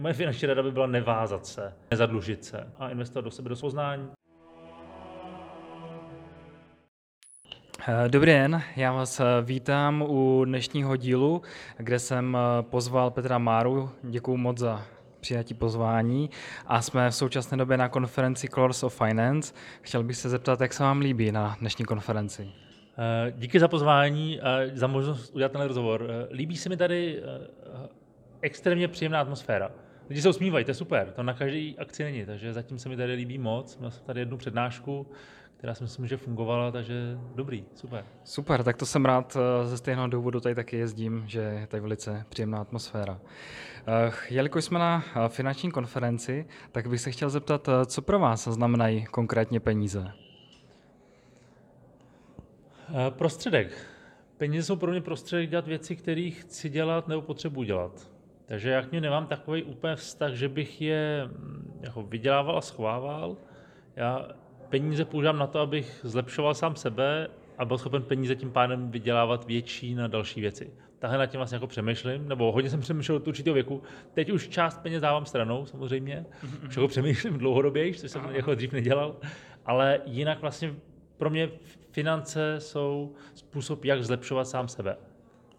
Moje finanční rada by byla nevázat se, nezadlužit se a investovat do sebe, do poznání. Eh, dobrý den, já vás eh, vítám u dnešního dílu, kde jsem eh, pozval Petra Máru. Děkuji moc za přijatí pozvání a jsme v současné době na konferenci Colors of Finance. Chtěl bych se zeptat, jak se vám líbí na dnešní konferenci. Díky za pozvání a za možnost udělat ten rozhovor. Líbí se mi tady extrémně příjemná atmosféra. Lidi se usmívají, to je super, to na každé akci není, takže zatím se mi tady líbí moc. Měl jsem tady jednu přednášku, která si myslím, že fungovala, takže dobrý, super. Super, tak to jsem rád, eh, ze stejného důvodu tady taky jezdím, že je tady velice příjemná atmosféra. Eh, jelikož jsme na eh, finanční konferenci, tak bych se chtěl zeptat, co pro vás znamenají konkrétně peníze? Prostředek. Peníze jsou pro mě prostředek dělat věci, které chci dělat nebo potřebuji dělat. Takže já k ním nemám takový úplně vztah, že bych je mm, jako vydělával a schovával. Já peníze používám na to, abych zlepšoval sám sebe a byl schopen peníze tím pádem vydělávat větší na další věci. Tahle nad tím vlastně jako přemýšlím, nebo hodně jsem přemýšlel od určitého věku. Teď už část peněz dávám stranou, samozřejmě. Mm-hmm. Už jako přemýšlím dlouhodobě, což jsem jako dřív nedělal. Ale jinak vlastně pro mě finance jsou způsob, jak zlepšovat sám sebe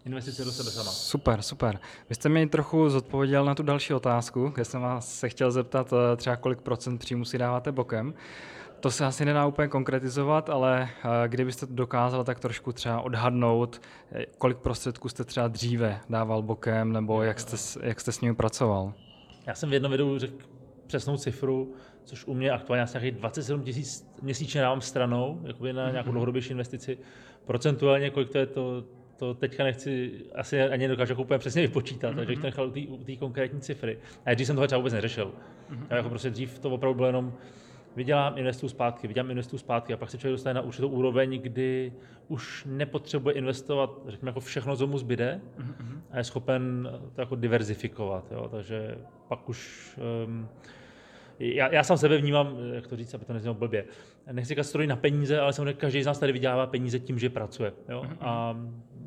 investice do sebe sama. Super, super. Vy jste mi trochu zodpověděl na tu další otázku, kde jsem vás se chtěl zeptat eh, třeba kolik procent příjmu si dáváte bokem. To se asi nedá úplně konkretizovat, ale eh, kdybyste to dokázal tak trošku třeba odhadnout, eh, kolik prostředků jste třeba dříve dával bokem, nebo jak jste, jak jste s nimi pracoval? Já jsem v jednom videu řekl přesnou cifru, což u mě aktuálně asi nějakých 27 tisíc měsíčně dávám stranou, jakoby na nějakou mhm. dlouhodobější investici. Procentuálně, kolik to je, to, to teďka nechci, asi ani nedokážu jako úplně přesně vypočítat, mm-hmm. takže bych to nechal u té konkrétní cifry. A když jsem toho třeba vůbec neřešil. Mm-hmm. Já jako prostě dřív to opravdu bylo jenom vydělám, investuju zpátky, vydělám, investuju zpátky a pak se člověk dostane na určitou úroveň, kdy už nepotřebuje investovat, řekněme, jako všechno, co mu zbyde mm-hmm. a je schopen to jako diverzifikovat. Jo? Takže pak už um, já, já sám sebe vnímám, jak to říct, aby to neznělo blbě. Nechci říkat stroj na peníze, ale samozřejmě každý z nás tady vydělává peníze tím, že pracuje. Jo? Mm-hmm. A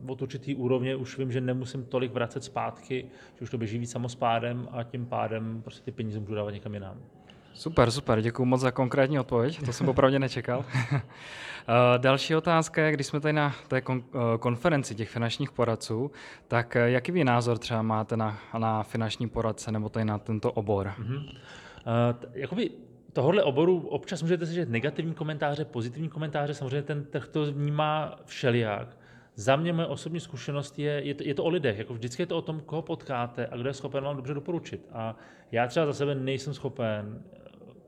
od určitý úrovně už vím, že nemusím tolik vracet zpátky, že už to běží víc samospádem a tím pádem prostě ty peníze můžu dávat někam jinam. Super, super, děkuji moc za konkrétní odpověď, to jsem opravdu nečekal. Eh, další otázka je, když jsme tady na té eh, konferenci těch finančních poradců, tak eh, jaký vy názor třeba máte na, na finanční poradce nebo tady na tento obor? Mm-hmm. Uh, t- jakoby tohohle oboru občas můžete slyšet negativní komentáře, pozitivní komentáře, samozřejmě ten trh to vnímá všelijak. Za mě moje osobní zkušenost je, je to, je to o lidech. Jako vždycky je to o tom, koho potkáte a kdo je schopen vám dobře doporučit. A já třeba za sebe nejsem schopen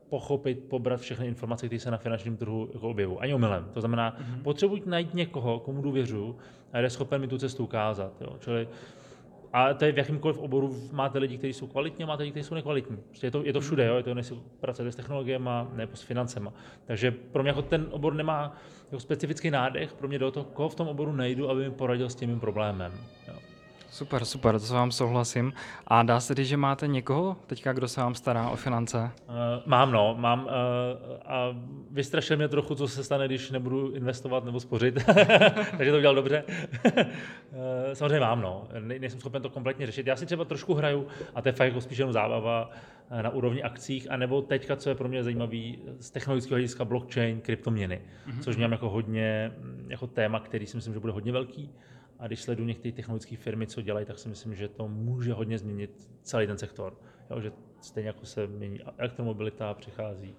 pochopit, pobrat všechny informace, které se na finančním trhu jako objevují. Ani omylem. To znamená, mm-hmm. potřebuji najít někoho, komu důvěřu a je schopen mi tu cestu ukázat. Jo. Čili, a to je v jakýmkoliv oboru máte lidi, kteří jsou kvalitní a máte lidi, kteří jsou nekvalitní. Prostě je to, je to všude, jo? je to jestli pracujete s technologiemi nebo s financemi. Takže pro mě jako ten obor nemá jako specifický nádech, pro mě do toho, koho v tom oboru najdu, aby mi poradil s tím problémem. Super, super, to s vám souhlasím. A dá se říct, že máte někoho teďka, kdo se vám stará o finance? Uh, mám, no, mám. Uh, a vystrašil mě trochu, co se stane, když nebudu investovat nebo spořit, takže to udělal dobře. uh, samozřejmě mám, no. Ne, nejsem schopen to kompletně řešit. Já si třeba trošku hraju, a to je fakt jako spíš jenom zábava, na úrovni akcích, anebo teďka, co je pro mě zajímavý, z technologického hlediska blockchain, kryptoměny, mm-hmm. což mám jako hodně, jako téma, který si myslím, že bude hodně velký a když sleduju některé technologické firmy, co dělají, tak si myslím, že to může hodně změnit celý ten sektor. Jo, že stejně jako se mění elektromobilita, přichází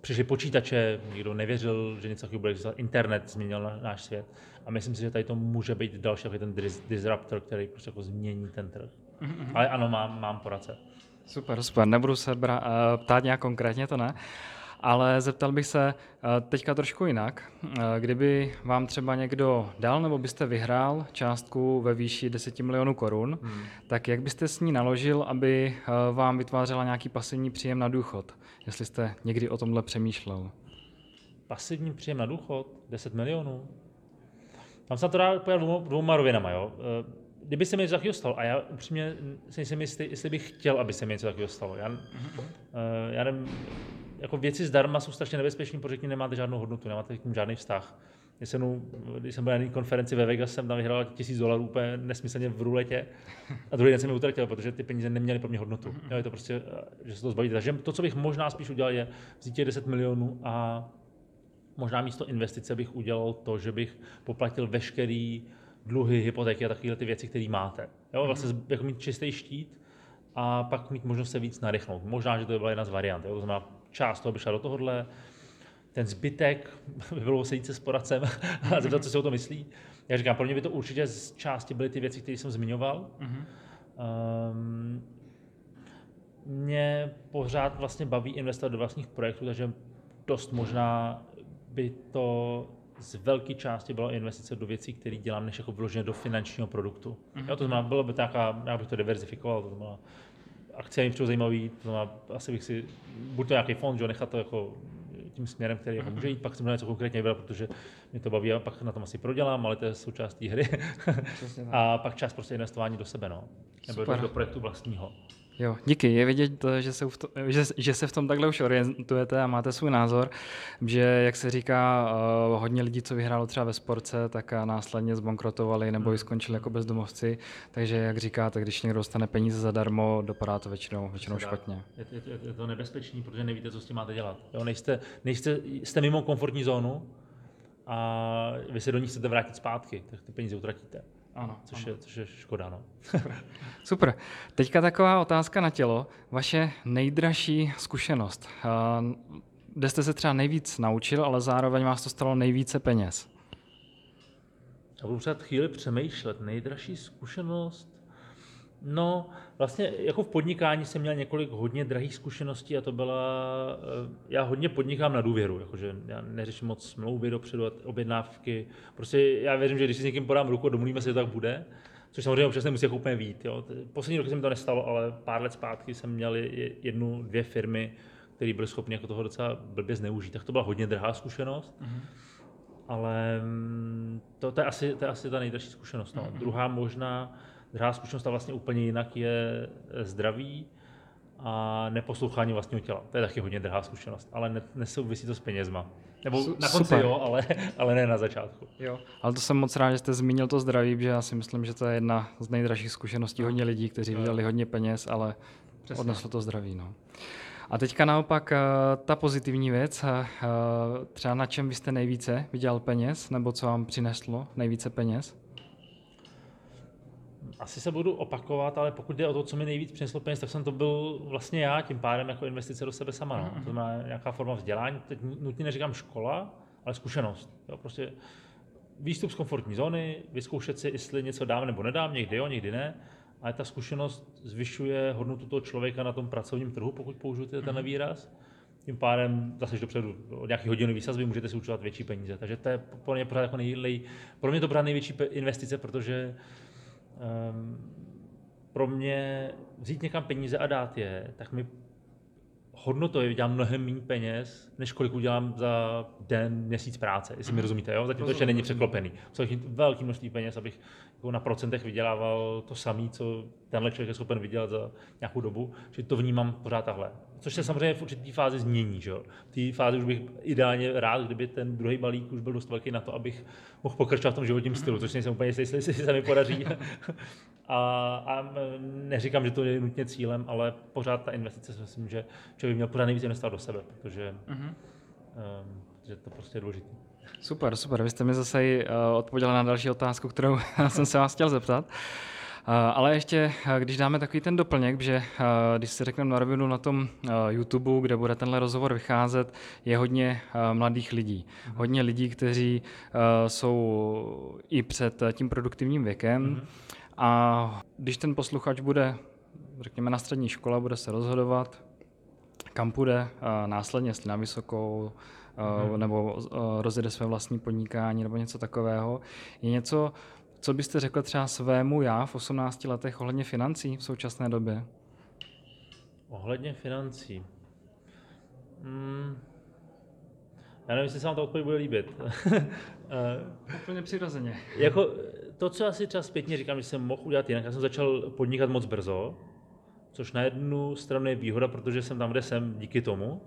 přišli počítače, nikdo nevěřil, že něco takového bude existovat, internet změnil náš svět a myslím si, že tady to může být další ten disruptor, který prostě jako změní ten trh. Mm-hmm. Ale ano, mám, mám poradce. Super, super, nebudu se bra- uh, ptát nějak konkrétně, to ne. Ale zeptal bych se eh, teďka trošku jinak. Eh, kdyby vám třeba někdo dal nebo byste vyhrál částku ve výši 10 milionů korun, hmm. tak jak byste s ní naložil, aby eh, vám vytvářela nějaký pasivní příjem na důchod? Jestli jste někdy o tomhle přemýšlel. Pasivní příjem na důchod? 10 milionů? Tam se to dá pojat dvouma rovinama. Jo? kdyby se mi něco takového stalo, a já upřímně si nejsem jistý, jestli bych chtěl, aby se mi něco takového stalo. Já, mm-hmm. já nevím, jako věci zdarma jsou strašně nebezpečné, protože k nemáte žádnou hodnotu, nemáte k ním žádný vztah. Když jsem, když jsem byl na jedné konferenci ve Vegas, jsem tam vyhrál tisíc dolarů úplně nesmyslně v ruletě a druhý den jsem je utratil, protože ty peníze neměly pro mě hodnotu. Mm-hmm. Jo, je to prostě, že se to zbavíte. Takže to, co bych možná spíš udělal, je vzít těch 10 milionů a možná místo investice bych udělal to, že bych poplatil veškerý dluhy, hypotéky a takové ty věci, které máte. Jo, mhm. vlastně jako mít čistý štít a pak mít možnost se víc narychnout. Možná, že to by byla jedna z variant. Jo? To znamená, část toho by šla do tohohle, ten zbytek by bylo sejít se s poradcem a zeptat, co si o to myslí. Já říkám, pro mě by to určitě z části byly ty věci, které jsem zmiňoval. Mm-hmm. Um, mě pořád vlastně baví investovat do vlastních projektů, takže dost možná by to z velké části byla investice do věcí, které dělám, než jako vloženě do finančního produktu. Mm-hmm. Jo, to znamená, bylo by to nějaká, já bych to diverzifikoval, to znamená, akcie mi přijde zajímavý, to znamená, asi bych si, buď to nějaký fond, že nechat to jako tím směrem, který jako může jít, pak jsem něco konkrétně vybral, protože mě to baví a pak na tom asi prodělám, ale to je součástí hry. a pak čas prostě investování do sebe, no. Nebo Super. do projektu vlastního. Jo, díky. Je vidět, že se, v to, že, že se v tom takhle už orientujete a máte svůj názor, že, jak se říká, uh, hodně lidí, co vyhrálo třeba ve sportce, tak následně zbankrotovali nebo i skončili jako bezdomovci. Takže, jak říkáte, když někdo dostane peníze zadarmo, dopadá to většinou, většinou špatně. Je, je, je, to nebezpečný, protože nevíte, co s tím máte dělat. Jo, nejste, nejste, jste mimo komfortní zónu a vy se do ní chcete vrátit zpátky, tak ty peníze utratíte. Ano, což, ano. Je, což je škoda. No. Super. Teďka taková otázka na tělo. Vaše nejdražší zkušenost. Kde jste se třeba nejvíc naučil, ale zároveň vás to stalo nejvíce peněz? Já budu třeba chvíli přemýšlet. Nejdražší zkušenost? No, vlastně jako v podnikání jsem měl několik hodně drahých zkušeností a to byla, eh, já hodně podnikám na důvěru, jakože já neřeším moc smlouvy dopředu, objednávky, prostě já věřím, že když si s někým podám ruku, domluvíme se, že tak bude, což samozřejmě občas nemusí jako úplně vít. Jo. Poslední roky se mi to nestalo, ale pár let zpátky jsem měl jednu, dvě firmy, které byly schopny jako toho docela blbě zneužít, tak to byla hodně drahá zkušenost. Mm-hmm. Ale mm, to, to, je asi, to je asi ta nejdražší zkušenost. No. Mm-hmm. Druhá možná, Druhá zkušenost a vlastně úplně jinak je zdraví a neposlouchání vlastního těla. To je taky hodně drahá zkušenost, ale ne, nesouvisí to s penězma. Nebo Su- na konci super. jo, ale, ale ne na začátku. Jo, ale to jsem moc rád, že jste zmínil to zdraví, protože já si myslím, že to je jedna z nejdražších zkušeností hodně lidí, kteří vydělali hodně peněz, ale Přesně. odneslo to zdraví. No. A teďka naopak eh, ta pozitivní věc, eh, třeba na čem byste nejvíce vydělal peněz, nebo co vám přineslo nejvíce peněz? Asi se budu opakovat, ale pokud jde o to, co mi nejvíc přineslo peněz, tak jsem to byl vlastně já, tím pádem jako investice do sebe sama. No. Mm-hmm. To znamená nějaká forma vzdělání, teď nutně neříkám škola, ale zkušenost. Jo, prostě výstup z komfortní zóny, vyzkoušet si, jestli něco dám nebo nedám, někdy jo, někdy ne, ale ta zkušenost zvyšuje hodnotu toho člověka na tom pracovním trhu, pokud použiju tenhle mm-hmm. výraz. Tím pádem zase dopředu od nějaký hodinové výsazby můžete si učovat větší peníze. Takže to je pro mě pořád jako nejlej, pro mě to pořád největší investice, protože um, pro mě vzít někam peníze a dát je, tak mi hodnotově vydělám mnohem méně peněz, než kolik udělám za den, měsíc práce, jestli mi mhm. rozumíte. Jo? Zatím to ještě není překlopený. Jsou velké množství peněz, abych jako na procentech vydělával to samé, co tenhle člověk je schopen vydělat za nějakou dobu, že to vnímám pořád takhle. Což se samozřejmě v určité fázi změní. Že? V té fázi už bych ideálně rád, kdyby ten druhý balík už byl dost velký na to, abych mohl pokračovat v tom životním stylu, což nejsem úplně jistý, jestli se mi podaří. a, a, neříkám, že to je nutně cílem, ale pořád ta investice si myslím, že člověk měl pořád nejvíc investovat do sebe, protože, uh-huh. um, že to prostě je důležité. Super, super. Vy jste mi zase uh, odpověděla na další otázku, kterou jsem se vás chtěl zeptat. Uh, ale ještě, uh, když dáme takový ten doplněk, že když si řekneme na rovinu na tom YouTube, kde bude tenhle rozhovor vycházet, je hodně mladých lidí. Mm-hmm. Hodně lidí, kteří jsou i před tím produktivním věkem. Mm-hmm. A když ten posluchač bude, řekněme, na střední škole, bude se rozhodovat, kam půjde následně, jestli na vysokou, hmm. nebo rozjede své vlastní podnikání nebo něco takového. Je něco, co byste řekl třeba svému já v 18 letech ohledně financí v současné době? Ohledně financí. Hmm. Já nevím, jestli se vám ta odpověď bude líbit. Úplně přirozeně. jako to, co asi třeba zpětně říkám, že jsem mohl udělat jinak, já jsem začal podnikat moc brzo, což na jednu stranu je výhoda, protože jsem tam, kde jsem díky tomu,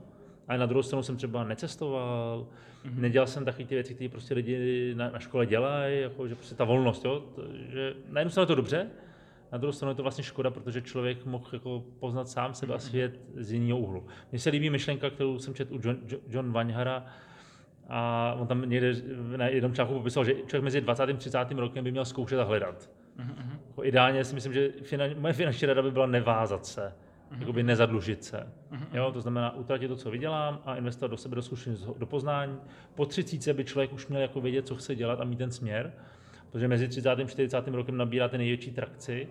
Ale na druhou stranu jsem třeba necestoval, mm-hmm. nedělal jsem taky ty věci, které prostě lidi na, na škole dělají, jako, že prostě ta volnost, jo, to, že na jednu stranu je to dobře, na druhou stranu je to vlastně škoda, protože člověk mohl jako poznat sám sebe a svět z jiného úhlu. Mně se líbí myšlenka, kterou jsem četl u John, John Vaňhara, a on tam někde na jednom článku popisoval, že člověk mezi 20. a 30. rokem by měl zkoušet a hledat. Mm-hmm. Jako ideálně si myslím, že finan, moje finanční rada by byla nevázat se, mm-hmm. jakoby nezadlužit se. Mm-hmm. Jo, to znamená utratit to, co vydělám a investovat do sebe, do zkušenosti, do poznání. Po 30 by člověk už měl jako vědět, co chce dělat a mít ten směr, protože mezi 30. a 40. rokem nabíráte největší trakci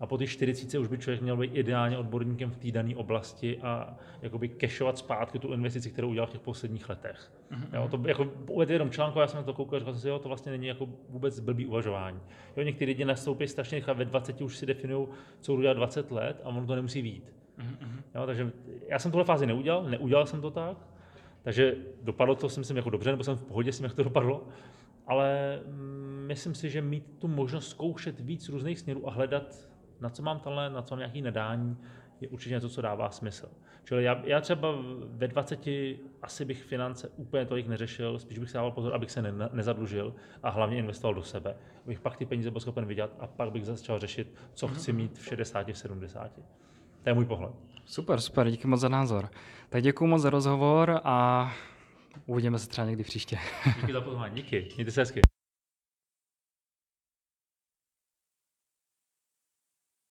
a po těch 40 už by člověk měl být ideálně odborníkem v té dané oblasti a jakoby kešovat zpátky tu investici, kterou udělal v těch posledních letech. Mm-hmm. Jo, to jako uvedl jenom článku, já jsem na to koukal a říkal jsem si, jo, to vlastně není jako vůbec blbý uvažování. Jo, někteří lidi nastoupí strašně rychle, ve 20 už si definují, co budou dělat 20 let a ono to nemusí vít. Mm-hmm. Jo, takže já jsem tuhle fázi neudělal, neudělal jsem to tak, takže dopadlo to si myslím jako dobře, nebo jsem v pohodě s tím, jak to dopadlo, ale mm, myslím si, že mít tu možnost zkoušet víc různých směrů a hledat na co mám talent, na co mám nějaký nadání, je určitě něco, co dává smysl. Čili já, já třeba ve 20 asi bych finance úplně tolik neřešil, spíš bych se dával pozor, abych se ne, nezadlužil a hlavně investoval do sebe. Abych pak ty peníze byl schopen vydělat a pak bych začal řešit, co chci mít v 60, v 70. To je můj pohled. Super, super, díky moc za názor. Tak děkuji moc za rozhovor a uvidíme se třeba někdy příště. Díky za pozvání, díky, mějte se hezky.